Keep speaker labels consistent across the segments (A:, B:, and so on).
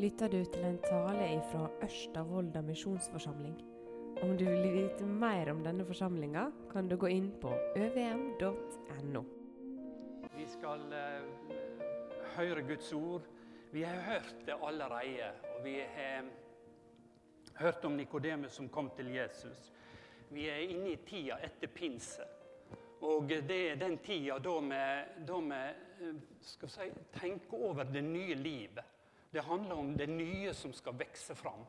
A: lytter du til en tale fra Ørsta misjonsforsamling. Om du vil vite mer om denne forsamlinga, kan du gå inn på øvm.no.
B: Vi skal uh, høre Guds ord. Vi har hørt det allerede. Og vi har hørt om Nikodemus som kom til Jesus. Vi er inne i tida etter pinse. Og det er den tida da vi, da vi eh, skal si, tenker over det nye livet. Det handler om det nye som skal vokse fram.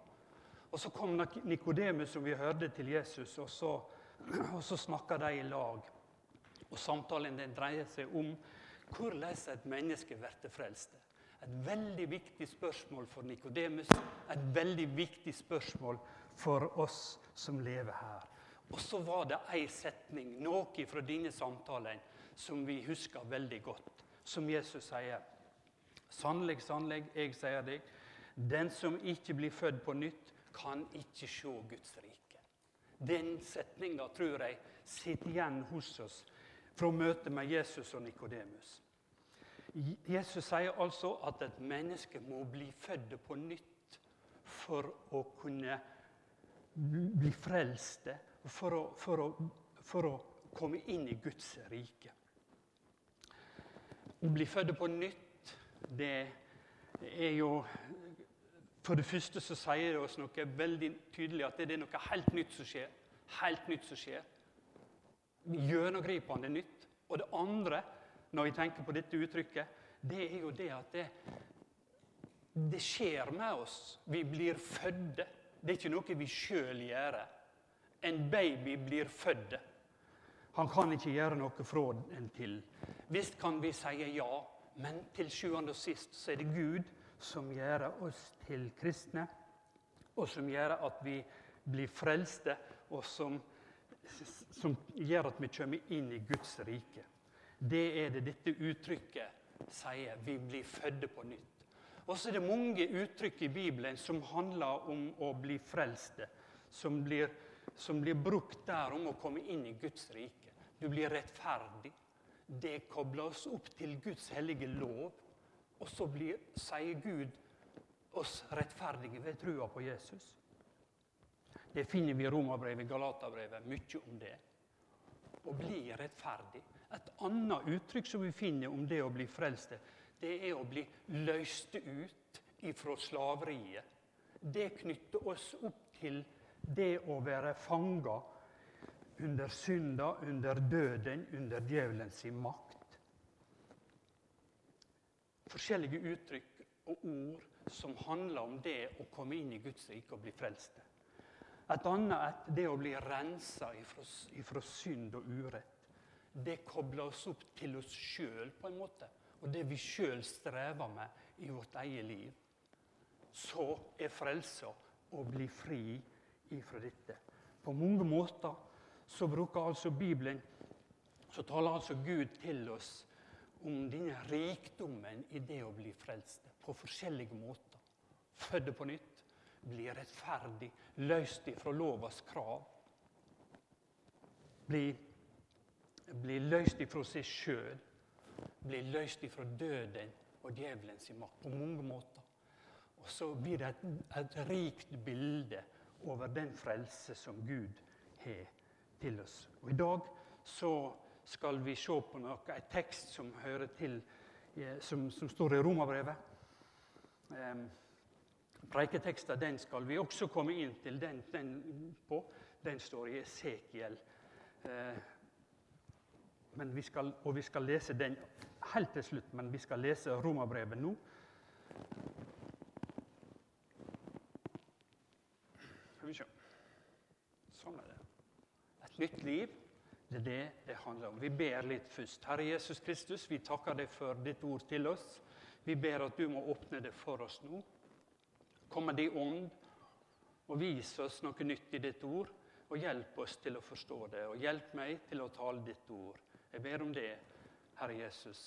B: Og Så kom Nikodemus, som vi hørte, til Jesus, og så, og så snakka de i lag. Og Samtalen den dreier seg om hvordan et menneske blir frelst. Et veldig viktig spørsmål for Nikodemus, et veldig viktig spørsmål for oss som lever her. Og så var det ei setning, noe fra dine samtalen, som vi husker veldig godt. Som Jesus sier. Sannelig, sannelig, jeg sier deg, den som ikke blir født på nytt, kan ikke se Guds rike. Den setninga tror jeg sitter igjen hos oss fra møtet med Jesus og Nikodemus. Jesus sier altså at et menneske må bli født på nytt for å kunne bli frelste, for å, for å, for å komme inn i Guds rike. Å bli født på nytt det er jo For det første så sier det oss noe veldig tydelig at det er noe helt nytt som skjer. Helt nytt som skjer. Gjennomgripende nytt. Og det andre, når vi tenker på dette uttrykket, det er jo det at det, det skjer med oss. Vi blir fødde. Det er ikke noe vi sjøl gjør. En baby blir født. Han kan ikke gjøre noe fra en til. Visst kan vi si ja, men til sjuende og sist så er det Gud som gjør oss til kristne, og som gjør at vi blir frelste, og som, som gjør at vi kommer inn i Guds rike. Det er det dette uttrykket sier. Vi blir fødde på nytt. Og så er det mange uttrykk i Bibelen som handler om å bli frelste. Som blir, som blir brukt der om å komme inn i Guds rike. Du blir rettferdig det kobler oss opp til Guds hellige lov. Og så blir, sier Gud oss rettferdige ved trua på Jesus. Det finner vi i Romerbrevet, Galaterbrevet, mye om det. Å bli rettferdig. Et annet uttrykk som vi finner om det å bli frelst, det er å bli løst ut ifra slaveriet. Det knytter oss opp til det å være fanga under synda, under døden, under djevelens makt. Forskjellige uttrykk og ord som handler om det å komme inn i Guds rike og bli frelste. Et annet er det å bli rensa ifra, ifra synd og urett. Det kobler oss opp til oss sjøl, på en måte. Og det vi sjøl strever med i vårt eget liv. Så er frelsa å bli fri ifra dette. På mange måter så bruker altså Bibelen Så taler altså Gud til oss om denne rikdommen i det å bli frelst på forskjellige måter. Født på nytt, bli rettferdig, løst ifra lovas krav. Bli, bli løst ifra seg sjøl. Bli løst ifra døden og djevelens makt på mange måter. Og så blir det et, et rikt bilde over den frelse som Gud har til oss. Og I dag så skal vi se på noe, en tekst som hører til, eh, som, som står i Romerbrevet. Um, Preiketeksten den skal vi også komme inn til den, den på. Den står i Esekiel. Uh, men vi skal, og vi skal lese den helt til slutt, men vi skal lese Romerbrevet nå. Skal vi se. Sånn er det nytt liv. Det er det det handler om. Vi ber litt først. Herre Jesus Kristus, vi takker deg for ditt ord til oss. Vi ber at du må åpne det for oss nå. Kom med din ånd og vis oss noe nytt i ditt ord. Og hjelp oss til å forstå det, og hjelp meg til å tale ditt ord. Jeg ber om det, Herre Jesus.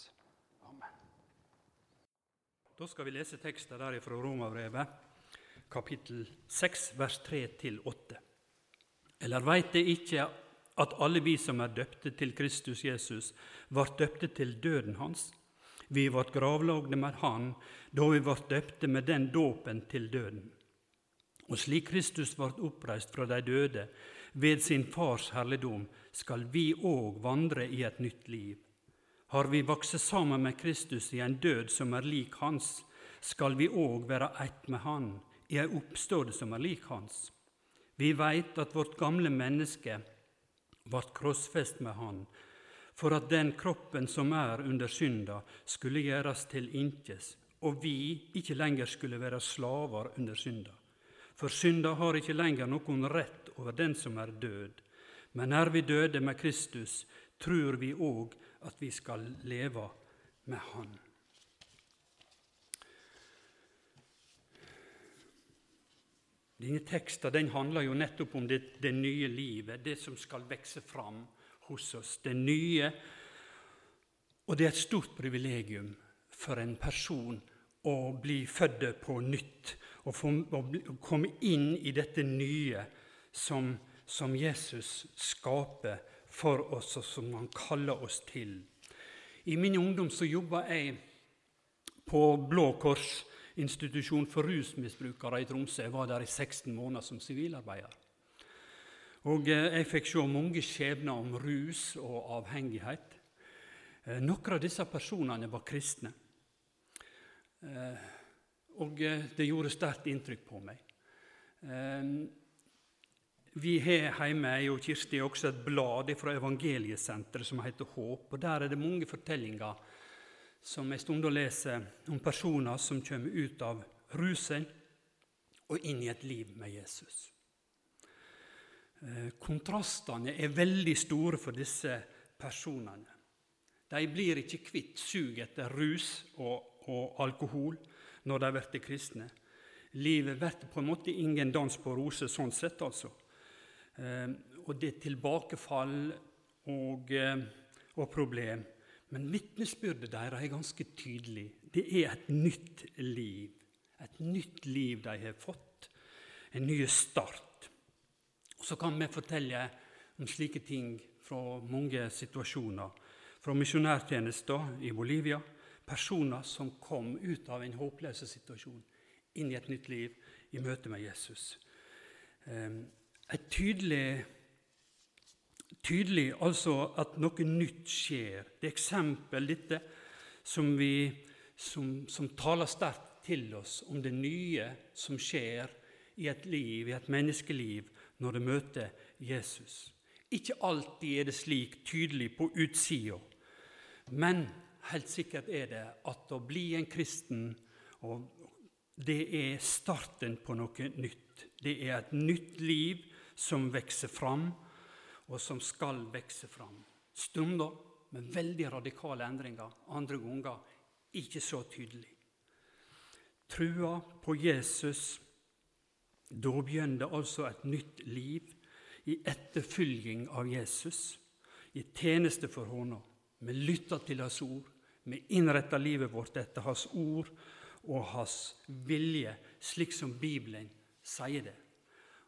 B: Amen. Da skal vi lese tekster der fra Romerbrevet, kapittel 6, vers 3-8. Eller veit de ikke at alle vi som er døpte til Kristus Jesus, ble døpte til døden hans. Vi ble gravlagde med Han da vi ble døpte med den dåpen til døden. Og slik Kristus ble oppreist fra de døde ved sin Fars herligdom, skal vi òg vandre i et nytt liv. Har vi vokst sammen med Kristus i en død som er lik hans, skal vi òg være ett med Han i ei oppståde som er lik hans. Vi veit at vårt gamle menneske ble krossfest med Han, for at den kroppen som er under synda, skulle gjøres til inkjes, og vi ikke lenger skulle være slaver under synda. For synda har ikke lenger noen rett over den som er død. Men er vi døde med Kristus, tror vi òg at vi skal leve med Han. Denne teksten den handler jo nettopp om det, det, nye livet, det som skal vokse fram hos oss. Det nye. Og det er et stort privilegium for en person å bli født på nytt og, få, å komme inn i dette nye som, som Jesus skaper for oss, og som han kaller oss til. I min ungdom så jobba jeg på Blå Kors institusjon for rusmisbrukere i Tromsø. Jeg var der i 16 måneder som sivilarbeider. Og eh, jeg fikk se mange skjebner om rus og avhengighet. Eh, noen av disse personene var kristne. Eh, og det gjorde sterkt inntrykk på meg. Vi har hjemme jeg og Kirsti også et blad fra Evangeliesenteret som heter Håp. og Der er det mange fortellinger som jeg stund og leser om personer som kommer ut av rusen og inn i et liv med Jesus. Eh, kontrastene er veldig store for disse personene. De blir ikke kvitt suget etter rus og, og, alkohol når de blir kristne. Livet blir på en måte ingen dans på roser sånn sett, altså. Eh, og det er tilbakefall og, eh, og problem men vitnesbyrdet deres er ganske tydelig. Det er et nytt liv. Et nytt liv de har fått. En ny start. Og Så kan vi fortelle om slike ting fra mange situasjoner. Fra misjonærtjenester i Bolivia. Personer som kom ut av en håpløs situasjon, inn i et nytt liv i møte med Jesus. Ehm, et tydelig tydelig altså at noe nytt skjer. Det er eksempel, dette, som, vi, som, som taler sterkt til oss om det nye som skjer i et liv, i et menneskeliv, når det møter Jesus. Ikke alltid er det slik tydelig på utsida, men helt sikkert er det at å bli en kristen det er starten på noe nytt. Det er et nytt liv som vokser fram, og som skal vokse fram. Stundom med veldig radikale endringer, andre ganger ikke så tydelig. Trua på Jesus, da begynner altså et nytt liv i etterfølging av Jesus, i tjeneste for Håna. Vi lytter til Hans ord, vi innretter livet vårt etter Hans ord og Hans vilje, slik som Bibelen sier det.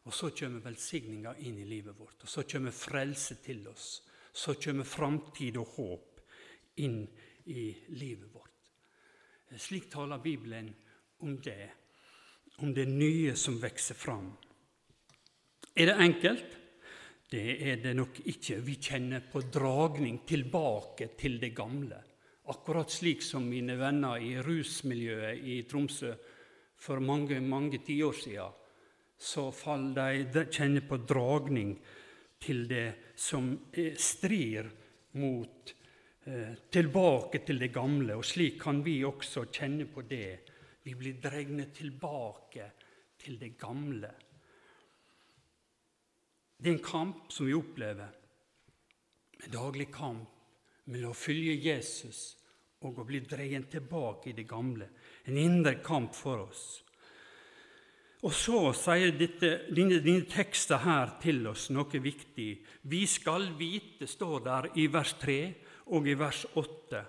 B: Og så kommer velsigninga inn i livet vårt. Og så kommer frelse til oss. Så kommer framtid og håp inn i livet vårt. Slik taler Bibelen om det, om det nye som vokser fram. Er det enkelt? Det er det nok ikke. Vi kjenner på dragning tilbake til det gamle. Akkurat slik som mine venner i rusmiljøet i Tromsø for mange, mange tiår siden så faller de kjenner på dragning til det som strir mot eh, tilbake til det gamle. Og slik kan vi også kjenne på det. Vi blir dregne tilbake til det gamle. Det er en kamp som vi opplever. En daglig kamp mellom å følge Jesus og å bli dreien tilbake i det gamle. En indre kamp for oss. Og så sier dette, denne, denne teksten her til oss noe viktig. Vi skal vite, står der i vers 3 og i vers 8.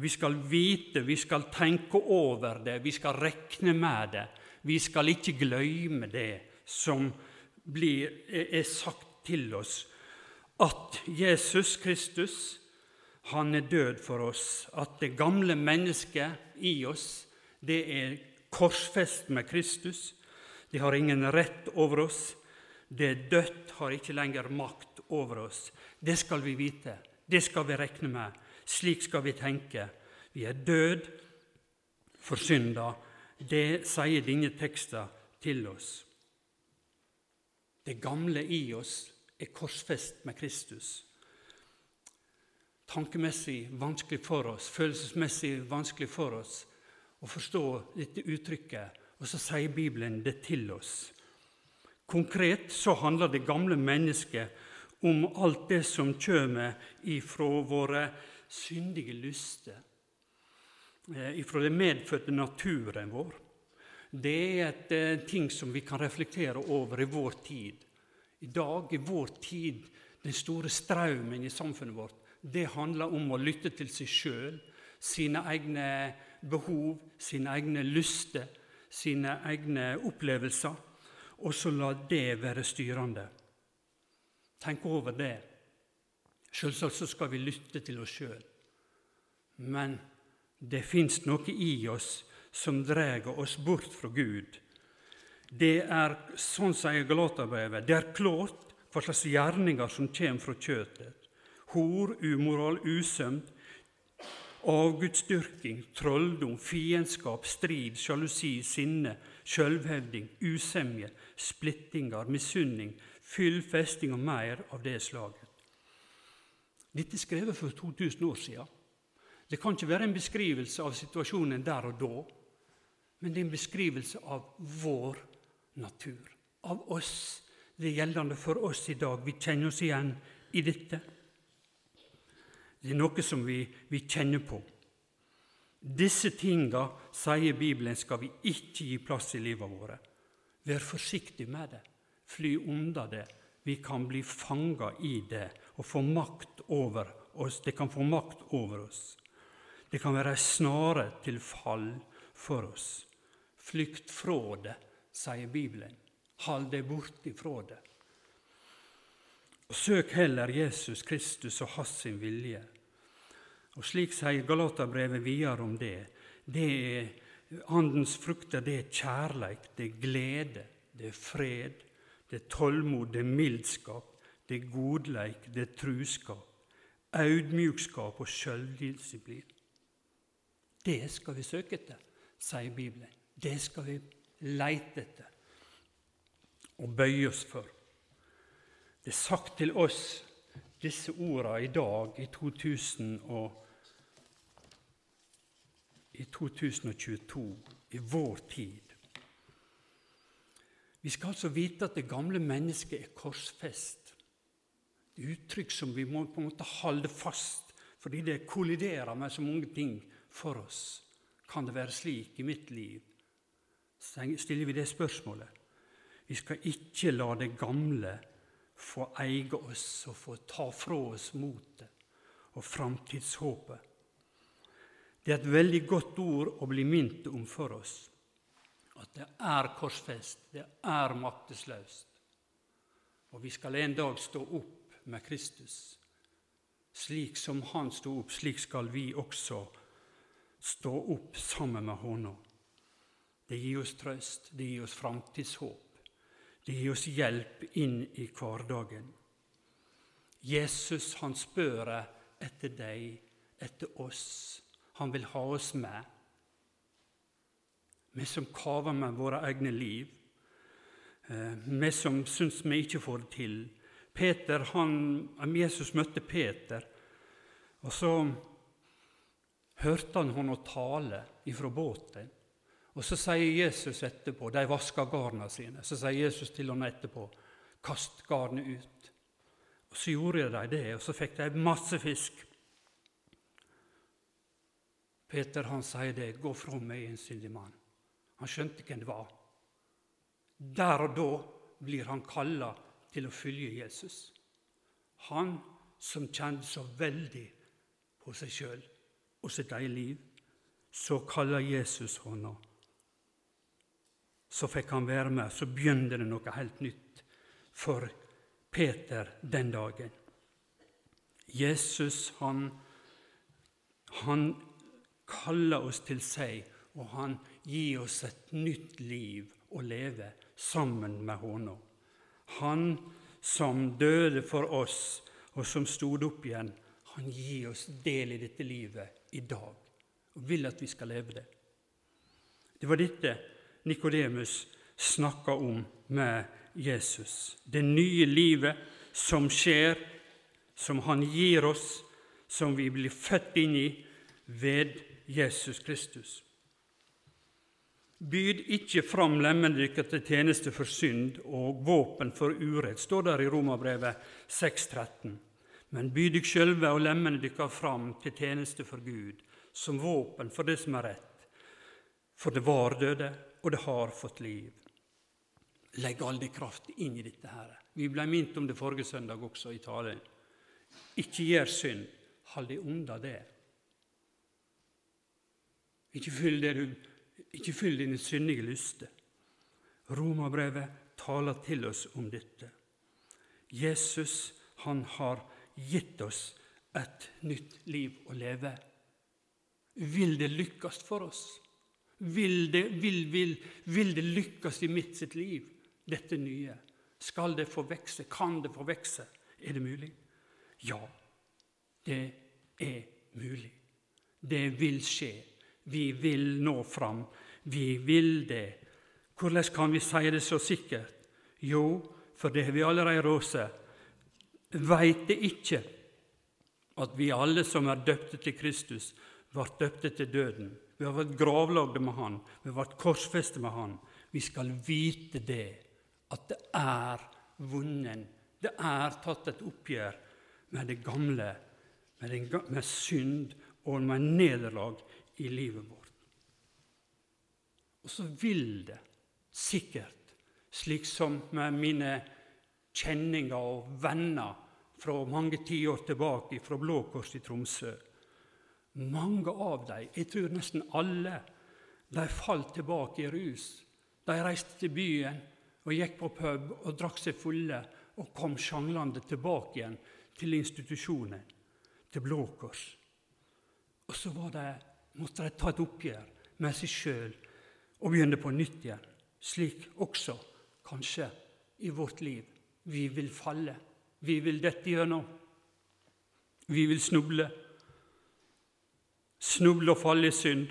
B: Vi skal vite, vi skal tenke over det, vi skal rekne med det. Vi skal ikke glemme det som blir, er sagt til oss. At Jesus Kristus Han er død for oss. At det gamle mennesket i oss, det er korsfest med Kristus. De har ingen rett over oss. Det dødt, har ikke lenger makt over oss. Det skal vi vite. Det skal vi regne med. Slik skal vi tenke. Vi er død for synda. Det sier denne teksten til oss. Det gamle i oss er korsfest med Kristus. Tankemessig vanskelig for oss, følelsesmessig vanskelig for oss å forstå dette uttrykket, og så sier Bibelen det til oss. Konkret så handler det gamle mennesket om alt det som kommer ifra våre syndige lyster, eh, ifra den medfødte naturen vår. Det er et eh, ting som vi kan reflektere over i vår tid. I dag, i vår tid, den store strømmen i samfunnet vårt, det handler om å lytte til seg sjøl, sine egne behov, sine egne lyster, sine egne opplevelser, og så la det være styrende. Tenk over det. Selvsagt så skal vi lytte til oss sjøl. Men det fins noe i oss som drar oss bort fra Gud. Det er, sånn sier Galaterbrevet, det er klart hva slags gjerninger som kommer fra kjøtet. Hor, umoral, usømd, avgudsdyrking, trolldom, fiendskap, strid, sjalusi, sinne, sjølvhevding, usemje, splittinger, misunning, fyll, festing og mer av det slaget. Dette er skrevet for 2000 år siden. Det kan ikke være en beskrivelse av situasjonen der og da, men det er en beskrivelse av vår natur, av oss. Det er gjeldende for oss i dag. Vi kjenner oss igjen i dette. Det er noe som vi, vi kjenner på. Disse tinga, sier Bibelen, skal vi ikke gi plass i livet vårt. Vær forsiktig med det. Fly unna det. Vi kan bli fanga i det og få makt over oss. Det kan få makt over oss. Det kan være ei snare til fall for oss. Flykt fra det, sier Bibelen. Hold deg borte ifra det. Og Søk heller Jesus Kristus og hans sin vilje. Og Slik sier Galaterbrevet videre om det. Det er Andens frukter det er kjærleik, det er glede, det er fred, det er tålmod, det er mildskap, det er godleik, det er truskap, audmjukskap og sjølvdisiplin. Det skal vi søke etter, sier Bibelen. Det skal vi leite etter og bøye oss for. Det er sagt til oss disse ordene i dag, i 2022, i vår tid. Vi skal altså vite at det gamle mennesket er korsfest. Det er uttrykk som vi må på en måte holde fast, fordi det kolliderer med så mange ting for oss. Kan det være slik i mitt liv? Så Stiller vi det spørsmålet? Vi skal ikke la det gamle få eie oss og få ta fra oss motet og framtidshåpet. Det er et veldig godt ord å bli minnet om for oss. At det er korsfest, det er maktesløst. Og vi skal en dag stå opp med Kristus. Slik som han sto opp, slik skal vi også stå opp sammen med Honom. Det gir oss trøst, det gir oss framtidshåp. Det gir oss hjelp inn i hverdagen. Jesus han spør etter deg, etter oss. Han vil ha oss med. Vi som kaver med våre egne liv, eh, vi som syns vi ikke får det til. Peter, han, Jesus møtte Peter, og så hørte han henne tale ifra båten. Og så sier Jesus etterpå De vasker garna sine. Så sier Jesus til henne etterpå Kast garnet ut. Og Så gjorde de det, og så fikk de masse fisk. Peter han sier det. 'Gå fra meg, en syndig mann'. Han skjønte hvem det var. Der og da blir han kalla til å følge Jesus. Han som kjente så veldig på seg sjøl og sitt eget liv. Så kaller Jesus henne så fikk han være med. Så begynte det noe helt nytt for Peter den dagen. Jesus han Han kaller oss til seg, og han gir oss et nytt liv å leve sammen med Honom. Han som døde for oss, og som stod opp igjen, han gir oss del i dette livet i dag og vil at vi skal leve det. Det var dette Nikodemus snakker om med Jesus. Det nye livet som skjer, som han gir oss, som vi blir født inn i ved Jesus Kristus. Byd ikke fram lemmene deres til tjeneste for synd og våpen for urett, står der i Romerbrevet 6,13. Men byd dere sjølve og lemmene deres fram til tjeneste for Gud, som våpen for det som er rett. For det var døde, og det har fått liv. Legg all din kraft inn i dette. her. Vi ble minnet om det forrige søndag også i talen. Ikke gjør synd. Hold deg unna det. Ikke fyll, dine syndige lyster. Romerbrevet taler til oss om dette. Jesus han har gitt oss et nytt liv å leve. Vil det lykkes for oss? Vil det, vil, vil, vil det lykkes i mitt sitt liv, dette nye? Skal det få vokse? Kan det få vokse? Er det mulig? Ja, det er mulig. Det vil skje. Vi vil nå fram. Vi vil det. Hvordan kan vi si det så sikkert? Jo, for det har vi allerede råse. Veit det ikke at vi alle som er døpte til Kristus, ble døpte til døden? Vi har vært gravlagde med Han, vi har vært korsfestet med Han. Vi skal vite det, at det er vunnen. Det er tatt et oppgjør med det gamle, med, den, med synd og med nederlag i livet vårt. Og så vil det sikkert, slik som med mine kjenninger og venner fra mange tiår tilbake fra Blå Kors i Tromsø Mange av dem, jeg tror nesten alle, de falt tilbake i rus. De reiste til byen og gikk på pub og drakk seg fulle og kom sjanglende tilbake igjen til institusjonen, til Blå Kors. Og så var det måtte de ta et oppgjør med seg sjøl og begynne på nytt igjen. Slik også kanskje i vårt liv. Vi vil falle. Vi vil dette gjennom. Vi vil snuble. Snuble og falle i synd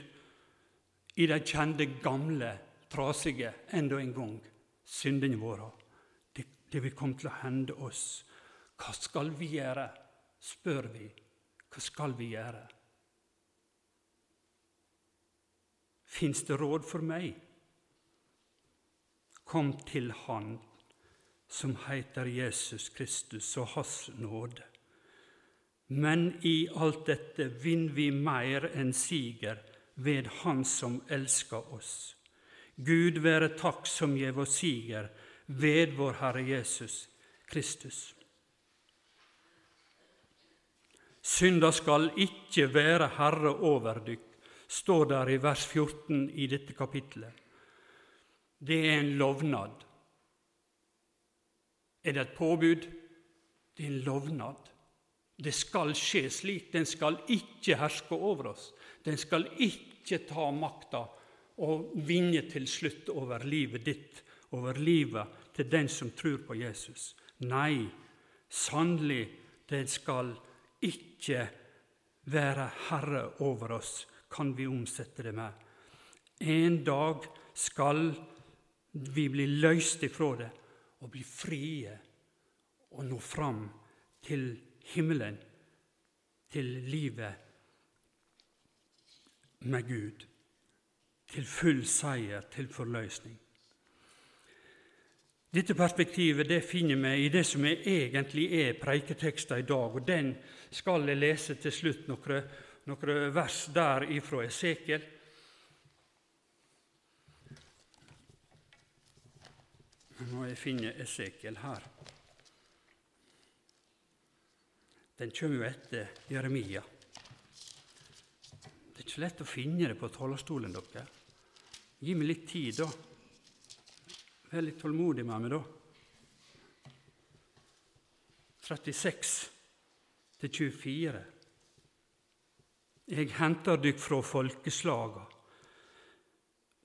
B: i de kjente, gamle, trasige, enda en gang, syndene våre. Det, det vil komme til å hende oss. Hva skal vi gjøre? spør vi. Hva skal vi gjøre? Fins det råd for meg? Kom til Han som heter Jesus Kristus, og Hans nåde. Men i alt dette vinner vi mer enn siger ved Han som elsker oss. Gud være takk som gjev oss siger ved vår Herre Jesus Kristus. Synda skal ikke være herre over dykk, står der i vers 14 i dette kapittelet. Det er en lovnad. Er det et påbud? Det er en lovnad. Det skal skje slik. Den skal ikke herske over oss. Den skal ikke ta makta og vinne til slutt over livet ditt, over livet til den som tror på Jesus. Nei, sannelig, den skal ikke være herre over oss kan vi omsette det med. En dag skal vi bli løst ifra det og bli frie og nå fram til himmelen, til livet med Gud, til full seier, til forløsning. Dette perspektivet det finner vi i det som egentlig er preiketeksten i dag. og Den skal jeg lese til slutt noen noen vers der ifra Esekiel. Nå finner jeg finne Esekiel her. Den kommer jo etter Jeremia. Det er ikke lett å finne det på talerstolen, dere. Gi meg litt tid, da. Vær litt tålmodig med meg, da. 36 til 24 Jeg henter dykk fra folkeslaga,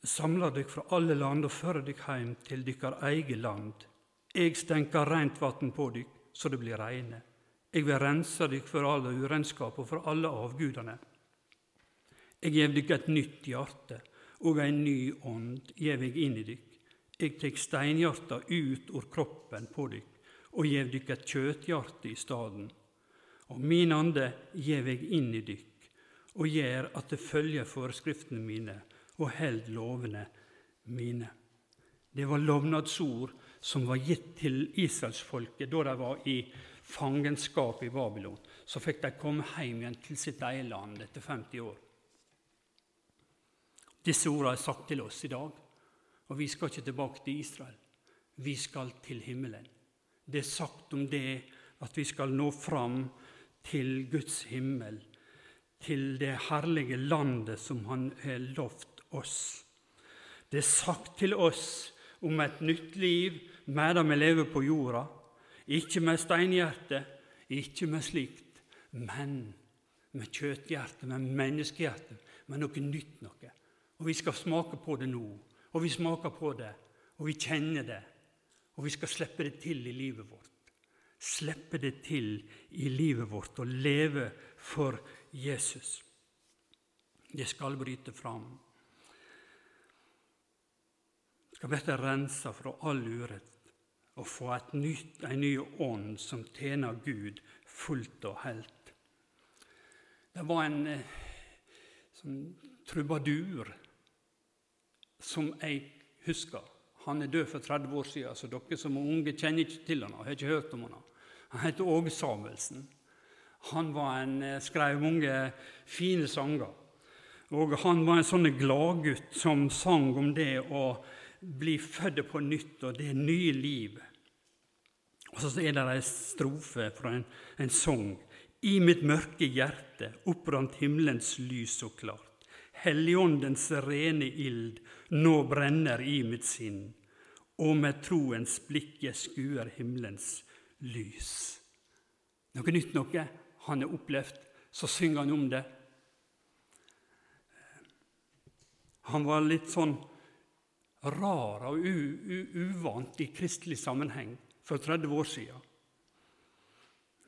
B: samler dykk fra alle land og fører dykk heim til dykkar eige land. Eg stenker reint vatn på dykk, så det blir reine. Eg vil rense dykk for alle urenskap og for alle avgudene. Jeg gjev dykk et nytt hjarte, og ein ny ånd gjev eg inn i dykk. Jeg tek steinhjarta ut ur kroppen på dykk, og gjev dykk et kjøthjarte i staden. Og min ande gjev eg inn i dykk, og gjer at det følger forskriftene mine og held lovene mine. Det var lovnadsord som var gitt til israelsfolket da de var i fangenskap i Babylon. Så fikk de komme hjem igjen til sitt eget land etter 50 år. Disse ordene er sagt til oss i dag, og vi skal ikke tilbake til Israel. Vi skal til himmelen. Det er sagt om det at vi skal nå fram til Guds himmel, til det herlige landet som Han har lovt oss. Det er sagt til oss om et nytt liv medan vi lever på jorda. Ikke med steinhjerte, ikke med slikt, men med kjøtthjerte, med menneskehjerte, med noe nytt noe. Og vi skal smake på det nå, og vi smaker på det, og vi kjenner det. Og vi skal slippe det til i livet vårt. Slippe det til i livet vårt og leve for Jesus. Det skal bryte fram. Skal bli rensa fra all urett og få en ny ånd som tjener Gud fullt og helt. Det var en sånn trubadur som jeg husker. Han er død for 30 år siden, så dere som er unge, kjenner ikke til han, har ikke hørt om han. Han heter Åge Samuelsen. Han en, eh, skrev mange fine sanger. Og han var en sånn gladgutt som sang om det å bli født på nytt og det er nye liv. Og så er det ei strofe fra en, en sang. I mitt mørke hjerte opprant himmelens lys så klart. Helligåndens rene ild nå brenner i mitt sinn, og med troens blikk jeg skuer himmelens lys. Noe nytt noe han har opplevd, så synger han om det. Han var litt sånn rar og uvant i kristelig sammenheng for 30 år siden.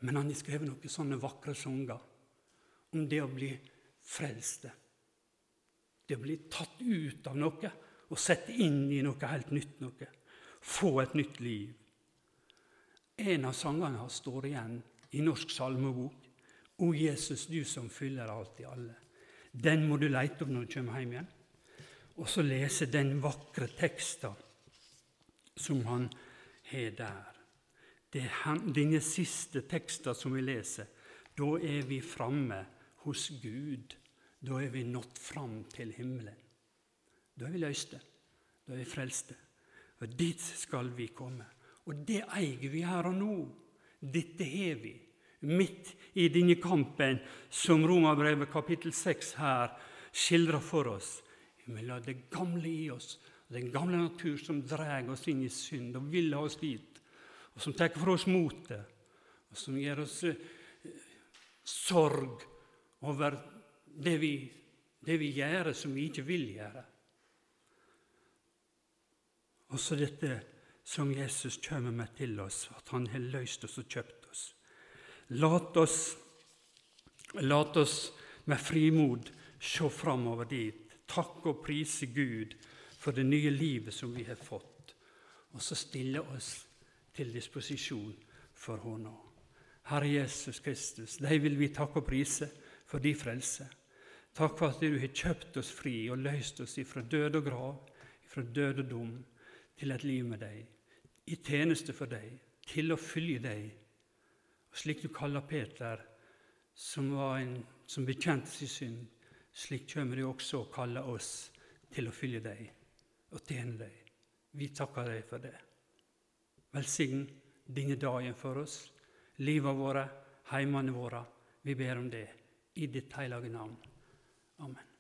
B: Men han har skrevet noen sånne vakre sanger om det å bli frelste. Det å bli tatt ut av noe og satt inn i noe helt nytt. noe. Få et nytt liv. En av sangene hans står igjen i Norsk salmebok. O Jesus, du som fyller alt i alle. Den må du leite opp når du kommer hjem igjen. Og så lese den vakre teksten som han har der. Det er denne siste teksta som vi leser. Da er vi framme hos Gud. Da er vi nådd fram til himmelen. Da er vi løste. Da er vi frelste. Og dit skal vi komme. Og det eier vi her og nå. Dette har vi. Midt i denne kampen som Romerbrevet kapittel 6 her skildrer for oss. Vi la det gamle i oss, den gamle natur som drar oss inn i synd og vil ha oss dit, og som tar fra oss motet, og som gir oss eh, sorg over det vi, det vi gjør som vi ikke vil gjøre. Og så dette som Jesus kommer med til oss, at han har løst oss og kjøpt oss. Lat oss, lat oss med frimod se framover dit. Takke og prise Gud for det nye livet som vi har fått. Og så stille oss til disposisjon for Hånda. Herre Jesus Kristus, deg vil vi takke og prise for din frelse. Takk for at du har kjøpt oss fri og løst oss ifra død og grav, ifra død og dom, til et liv med deg, i tjeneste for deg, til å følge deg. Og slik du kaller Peter, som, var en, som bekjente sin synd, slik kommer du også å kalle oss til å følge deg og tjene deg. Vi takker deg for det. Velsign denne dagen for oss, livet våre, heimene våre. Vi ber om det i ditt hellige navn. Amen.